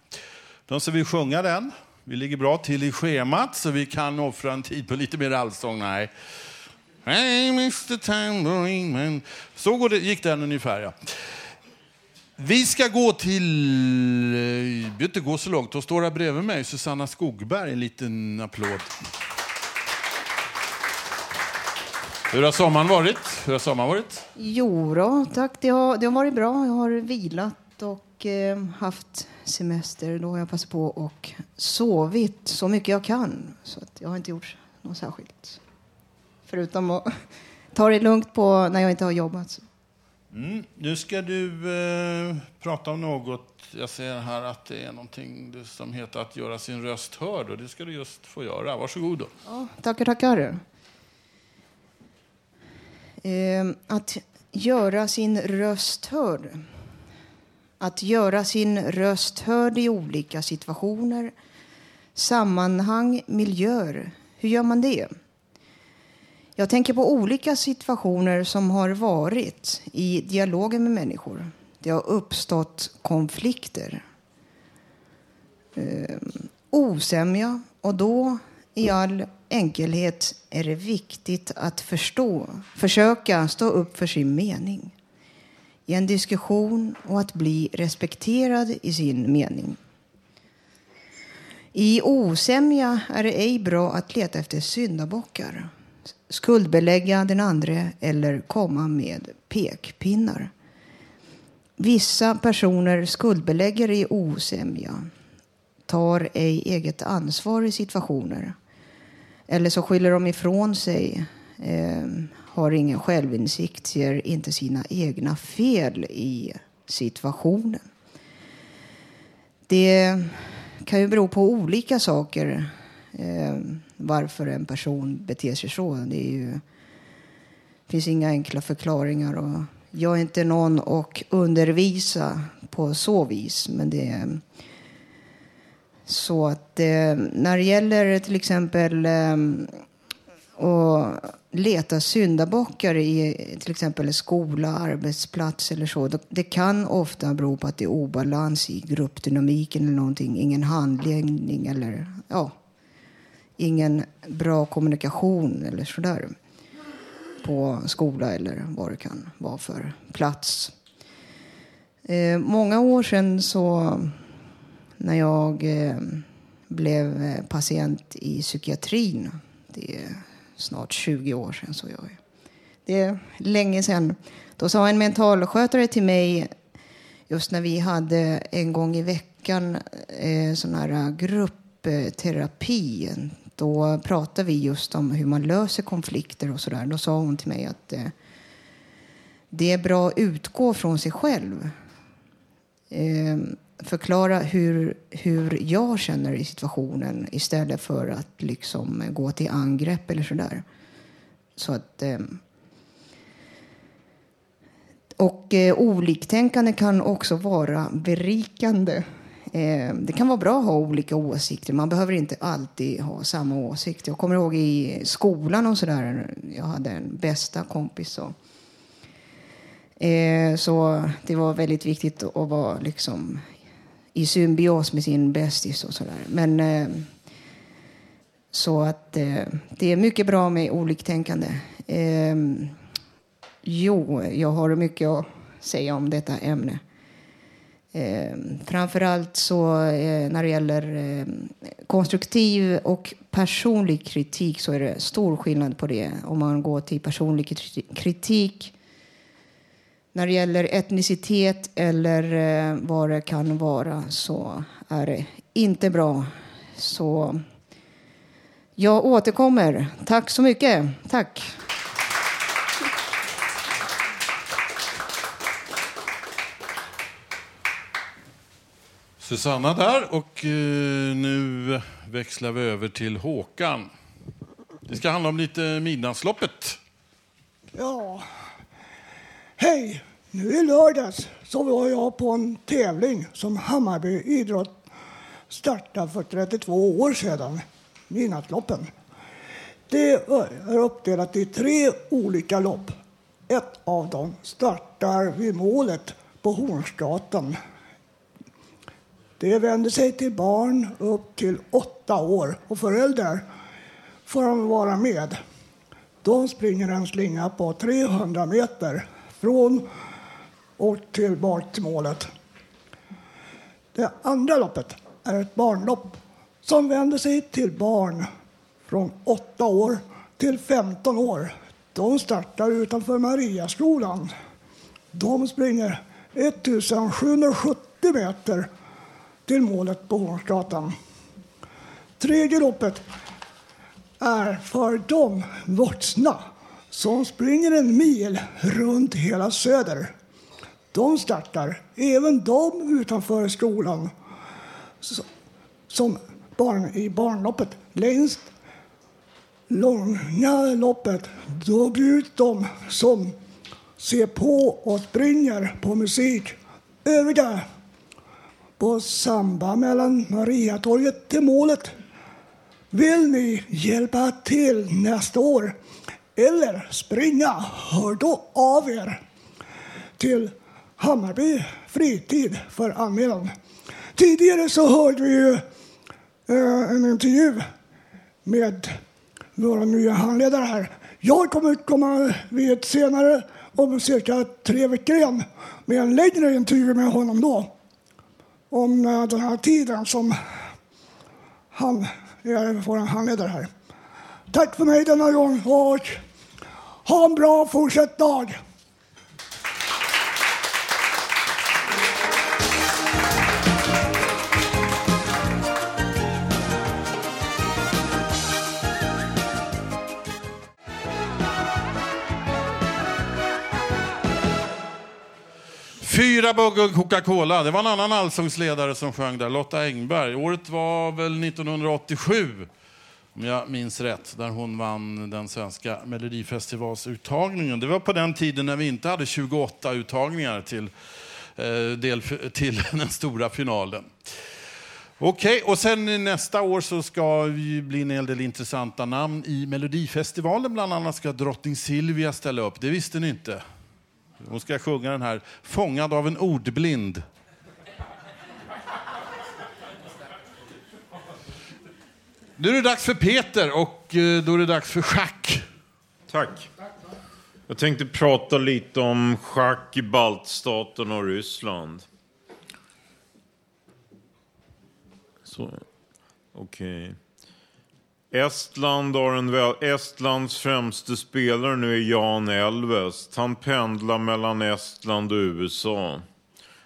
De ska vi sjunga den. Vi ligger bra till i schemat så vi kan offra en tid på lite mer allsång. Nej. Hey, Mr Tambourine Man. Så går det, gick den ungefär, ja. Vi ska gå till... eh, Vi behöver inte gå så långt. Hon står här bredvid mig, Susanna Skogberg. En liten applåd. Hur har sommaren varit? Hur har sommaren varit? Jo då, tack. Det har, det har varit bra. Jag har vilat och eh, haft semester. Då har jag passat på och sovit så mycket jag kan. Så att jag har inte gjort något särskilt. Förutom att ta det lugnt på när jag inte har jobbat. Mm. Nu ska du eh, prata om något. Jag ser här att det är någonting som heter att göra sin röst hörd. Och det ska du just få göra. Varsågod då. Ja, tackar, tackar. Eh, att göra sin röst hörd. Att göra sin röst hörd i olika situationer, sammanhang, miljöer. Hur gör man det? Jag tänker på olika situationer som har varit i dialogen med människor. Det har uppstått konflikter. Eh, osämja och då i all enkelhet är det viktigt att förstå, försöka stå upp för sin mening i en diskussion och att bli respekterad i sin mening. I osämja är det ej bra att leta efter syndabockar, skuldbelägga den andre eller komma med pekpinnar. Vissa personer skuldbelägger i osämja, tar ej eget ansvar i situationer eller så skyller de ifrån sig, eh, har ingen självinsikt, ser inte sina egna fel i situationen. Det kan ju bero på olika saker eh, varför en person beter sig så. Det är ju, finns inga enkla förklaringar. Och jag är inte någon att undervisa på så vis, men det är så att eh, när det gäller till exempel eh, att leta syndabockar i till exempel skola, arbetsplats eller så. Det kan ofta bero på att det är obalans i gruppdynamiken eller någonting. Ingen handledning eller ja, ingen bra kommunikation eller sådär. På skola eller vad det kan vara för plats. Eh, många år sedan så när jag eh, blev eh, patient i psykiatrin. Det är snart 20 år sedan. Så jag, det är länge sedan. Då sa en mentalskötare till mig, just när vi hade en gång i veckan eh, sån här eh, gruppterapi. Då pratade vi just om hur man löser konflikter och sådär. Då sa hon till mig att eh, det är bra att utgå från sig själv. Eh, förklara hur, hur jag känner i situationen istället för att liksom gå till angrepp eller sådär. Så att... Eh, och eh, oliktänkande kan också vara berikande. Eh, det kan vara bra att ha olika åsikter. Man behöver inte alltid ha samma åsikt. Jag kommer ihåg i skolan och sådär. Jag hade en bästa kompis. Så, Eh, så det var väldigt viktigt att vara liksom i symbios med sin bästis och sådär. Men eh, så att eh, det är mycket bra med oliktänkande. Eh, jo, jag har mycket att säga om detta ämne. Eh, framförallt så eh, när det gäller eh, konstruktiv och personlig kritik så är det stor skillnad på det. Om man går till personlig kritik när det gäller etnicitet eller eh, vad det kan vara så är det inte bra. Så jag återkommer. Tack så mycket. Tack. Susanna där och eh, nu växlar vi över till Håkan. Det ska handla om lite Midnattsloppet. Ja. Hej! Nu i lördags så var jag på en tävling som Hammarby idrott startade för 32 år sedan. Midnattsloppen. Det är uppdelat i tre olika lopp. Ett av dem startar vid målet på Hornsgatan. Det vänder sig till barn upp till åtta år och föräldrar får de vara med. De springer en slinga på 300 meter från och tillbaka till målet. Det andra loppet är ett barnlopp som vänder sig till barn från 8 år till 15 år. De startar utanför Mariaskolan. De springer 1770 meter till målet på Hornsgatan. Tredje loppet är för de vuxna som springer en mil runt hela Söder. De startar, även de utanför skolan, som barn i barnloppet. Längst långa loppet, då bjuds de som ser på och springer på musik. Övriga på samba mellan Mariatorget till målet. Vill ni hjälpa till nästa år eller springa, hör då av er till Hammarby Fritid för anmälan. Tidigare så hörde vi ju eh, en intervju med våra nya handledare här. Jag kommer komma vid ett senare, om cirka tre veckor igen, med en längre intervju med honom då. Om eh, den här tiden som han är vår handledare här. Tack för mig denna gång och ha en bra fortsatt dag. Fyra bugg Coca-Cola. Det var en annan allsångsledare som sjöng där, Lotta Engberg. Året var väl 1987, om jag minns rätt, där hon vann den svenska Melodifestivalsuttagningen. Det var på den tiden när vi inte hade 28 uttagningar till, eh, del, till *laughs* den stora finalen. Okej, och sen nästa år så ska det bli en hel del intressanta namn i Melodifestivalen. Bland annat ska drottning Silvia ställa upp. Det visste ni inte. Hon ska sjunga den här Fångad av en ordblind. Nu är det dags för Peter och eh, då är det dags för schack. Tack. Jag tänkte prata lite om schack i baltstaterna och Ryssland. Så, okej. Estland har en väl, Estlands främste spelare nu är Jan Elvest. Han pendlar mellan Estland och USA.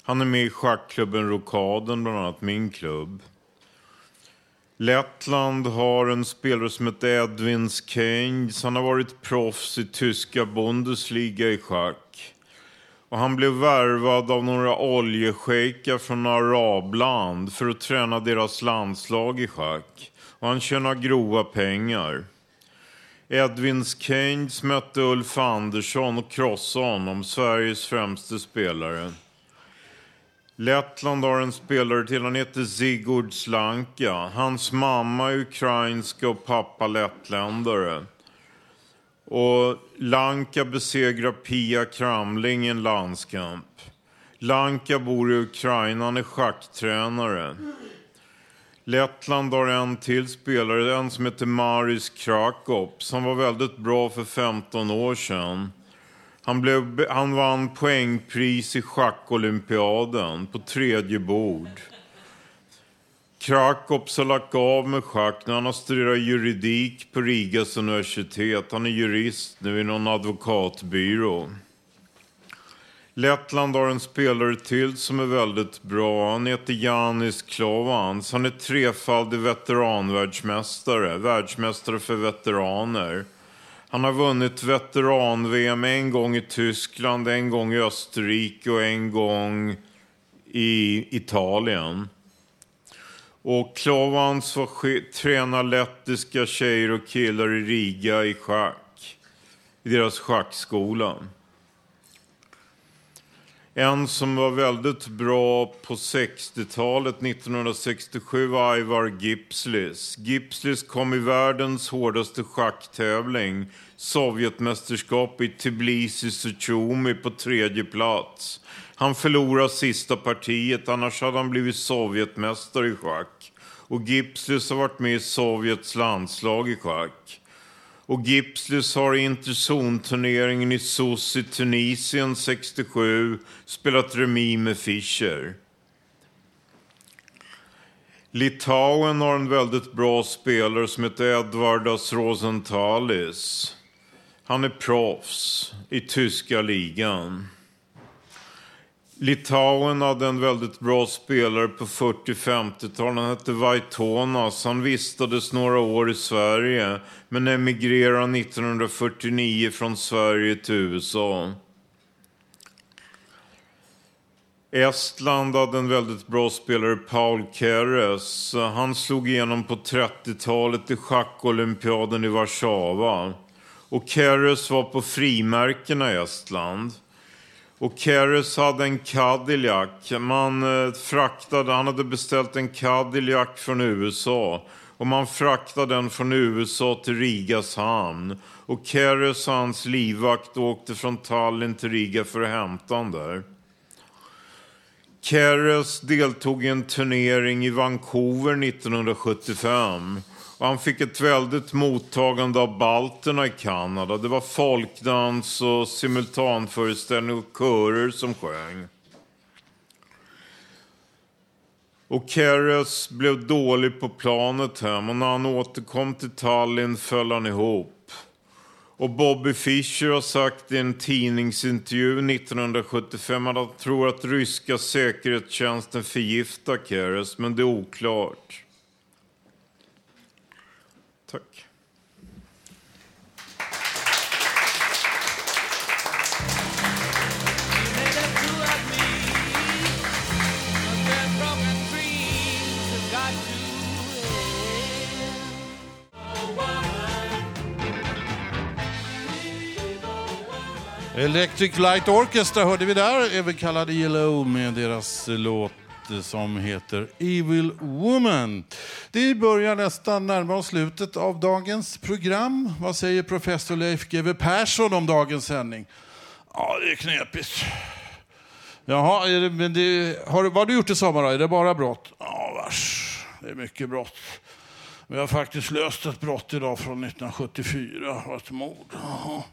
Han är med i schackklubben Rokaden, bland annat min klubb. Lettland har en spelare som heter Edwin Keynes. Han har varit proffs i tyska Bundesliga i schack. Och han blev värvad av några oljeschejker från arabland för att träna deras landslag i schack. Och han tjänar grova pengar. Edwin Keynes mötte Ulf Andersson och krossade honom, Sveriges främste spelare. Lettland har en spelare till, han heter Zigord Slanka. Hans mamma är ukrainska och pappa lettländare. Och Lanka besegrar Pia Kramling i en landskamp. Lanka bor i Ukraina, han är schacktränare. Lettland har en till spelare, en som heter Maris Krakop, som var väldigt bra för 15 år sedan. Han, blev, han vann poängpris i schackolympiaden på tredje bord. Krakops har lagt av med schack när han har studerat juridik på Rigas universitet. Han är jurist nu i någon advokatbyrå. Lettland har en spelare till som är väldigt bra. Han heter Janis Klovans. Han är trefaldig veteranvärldsmästare, världsmästare för veteraner. Han har vunnit veteran-VM en gång i Tyskland, en gång i Österrike och en gång i Italien. Och Klovans var tränar lettiska tjejer och killar i Riga i schack. I deras schackskola. En som var väldigt bra på 60-talet, 1967, var Ivar Gipslis. Gipslis kom i världens hårdaste schacktävling, Sovjetmästerskap i Tbilisi Suchomi på tredje plats. Han förlorade sista partiet, annars hade han blivit Sovjetmästare i schack. Och Gipslis har varit med i Sovjets landslag i schack. Och Gipslis har i interzonturneringen i Sousse i Tunisien 67 spelat remis med Fischer. Litauen har en väldigt bra spelare som heter Edvardas Rosenthalis. Han är proffs i tyska ligan. Litauen hade en väldigt bra spelare på 40-50-talet. Han hette Vaitonas. Han vistades några år i Sverige men emigrerade 1949 från Sverige till USA. Estland hade en väldigt bra spelare, Paul Keres. Han slog igenom på 30-talet i schackolympiaden i Warszawa. Och Keres var på frimärkena i Estland. Och Keres hade en Cadillac. Man eh, fraktade, han hade beställt en Cadillac från USA. Och man fraktade den från USA till Rigas hamn. Och Keres och hans livvakt åkte från Tallinn till Riga för att hämta den där. Keres deltog i en turnering i Vancouver 1975. Och han fick ett väldigt mottagande av balterna i Kanada. Det var folkdans och simultanföreställning och körer som sjöng. Och Keres blev dålig på planet hem och när han återkom till Tallinn föll han ihop. Och Bobby Fischer har sagt i en tidningsintervju 1975 att han tror att ryska säkerhetstjänsten förgiftar Keres, men det är oklart. Tack. Electric Light Orchestra hörde vi där, även kallade Yellow med deras låt som heter Evil Woman. Det börjar nästan närma oss slutet av dagens program. Vad säger professor Leif GW Persson om dagens sändning? Ja, det är knepigt. Jaha, är det, men det, har, vad har du gjort i sommar då? Är det bara brott? Ja, vars. Det är mycket brott. Vi har faktiskt löst ett brott idag från 1974. Det var ett mord. Jaha.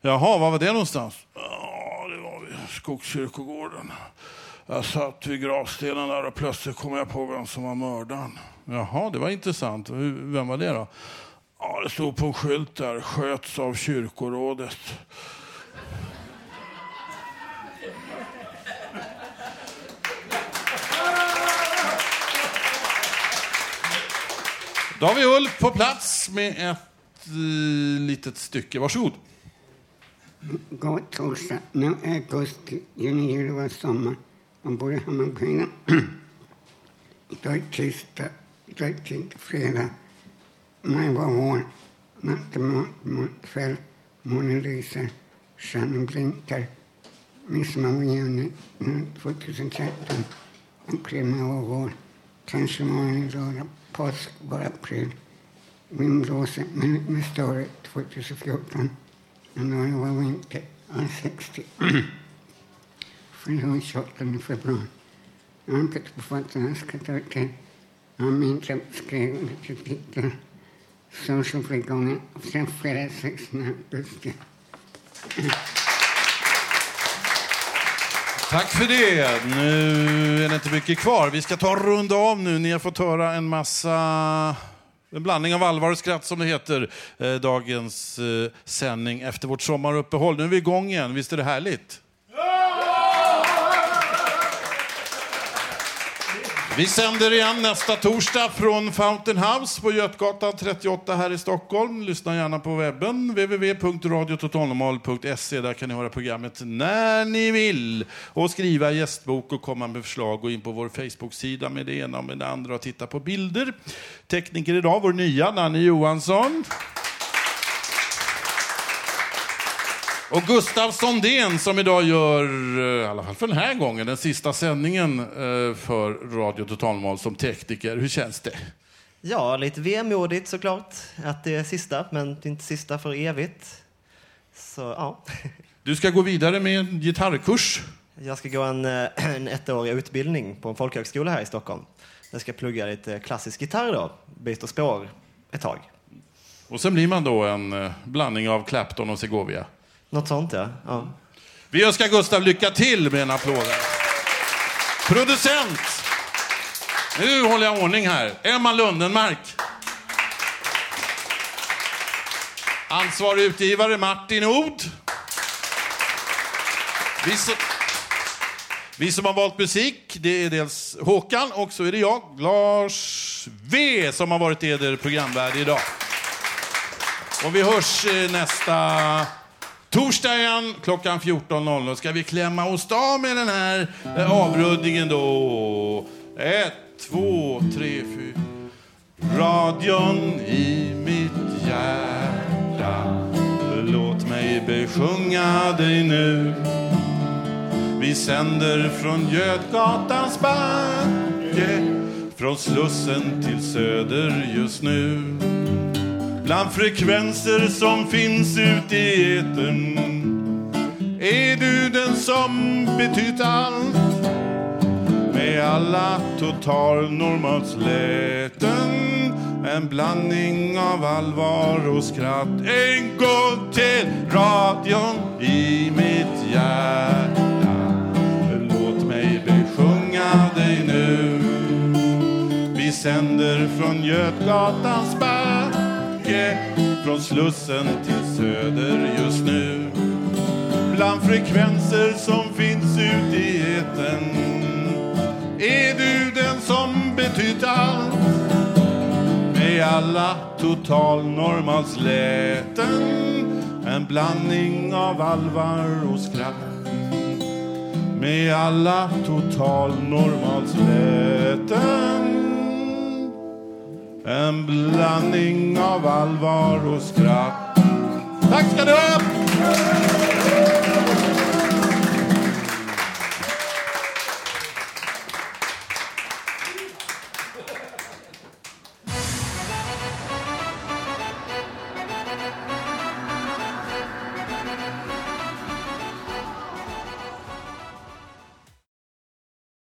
Jaha, var var det någonstans? Ja, det var vid Skogskyrkogården. Jag satt vid gravstenen där och plötsligt kom jag på vem som var mördaren. Jaha, det var intressant. Vem var det då? Ja, det stod på en skylt där. Sköts av kyrkorådet. Då har vi Ulf på plats med ett eh, litet stycke. Varsågod. God torsdag. Nu är augusti, juni, juli var sommar. Man bor i Hammarbyhöjden. *clears throat* Idag är tisdag, idag är tid, fredag. Maj var vår. Natt är mörk, kväll. Månen lyser, stjärnan blinkar. Midsommar var juni, 2013. April maj var vår. Kanske morgon i lördag. Påsk var april. Vind blåser, men med större 2014. Januari var vinter, jag är *clears throat* 60. Fyller 28 februari. Jag har inte på fötterna, jag ska ta. Jag har mindre skrev lite titel. Social frigången. Sen fredag 16 augusti. Tack för det. Nu är det inte mycket kvar. Vi ska ta en runda av nu. Ni har fått höra en massa en blandning av allvar och skratt som det heter. Eh, dagens eh, sändning efter vårt sommaruppehåll. Nu är vi igång igen. Visst är det härligt? Vi sänder igen nästa torsdag från Fountain House på Götgatan 38 här i Stockholm. Lyssna gärna på webben, www.radiototalnormal.se. Där kan ni höra programmet när ni vill. Och skriva gästbok och komma med förslag. Gå in på vår Facebook-sida med det ena och med det andra och titta på bilder. Tekniker idag, vår nya Nanne Johansson. Och Gustav Sondén som idag gör, eh, i alla fall för den här gången, den sista sändningen eh, för Radio Totalnormal som tekniker. Hur känns det? Ja, lite vemodigt såklart att det är sista, men det är inte sista för evigt. Så ja, *laughs* Du ska gå vidare med en gitarrkurs. jag ska gå en, eh, *clears throat* en ettårig utbildning på en folkhögskola här i Stockholm. Jag ska plugga lite klassisk gitarr då, byta spår ett tag. Och sen blir man då en blandning av Clapton och Segovia. Något sånt ja. ja. Vi önskar Gustav lycka till med en applåd. Producent! Nu håller jag ordning här. Emma Lundenmark. Ansvarig utgivare Martin Od. Vi som, vi som har valt musik, det är dels Håkan och så är det jag, Lars V, som har varit eder programvärd idag. Och vi hörs eh, nästa torsdag igen klockan 14.00. Ska vi klämma oss av med den här avrundningen. avruddningen då? Ett, två, tre, fyra. Radion i mitt hjärta Låt mig besjunga dig nu Vi sänder från Götgatans backe Från Slussen till Söder just nu Bland frekvenser som finns ute i etern Är du den som betytt allt? Med alla totalnormalsläten En blandning av allvar och skratt. En gång till radion i mitt hjärta. Låt mig besjunga dig nu. Vi sänder från Götgatans mycket Från Slussen till Söder just nu. Bland frekvenser som finns ute i etern är du den som betytt allt? Med alla totalnormalsläten en blandning av allvar och skratt. Med alla totalnormalsläten en blandning av allvar och skratt Tack ska du ha!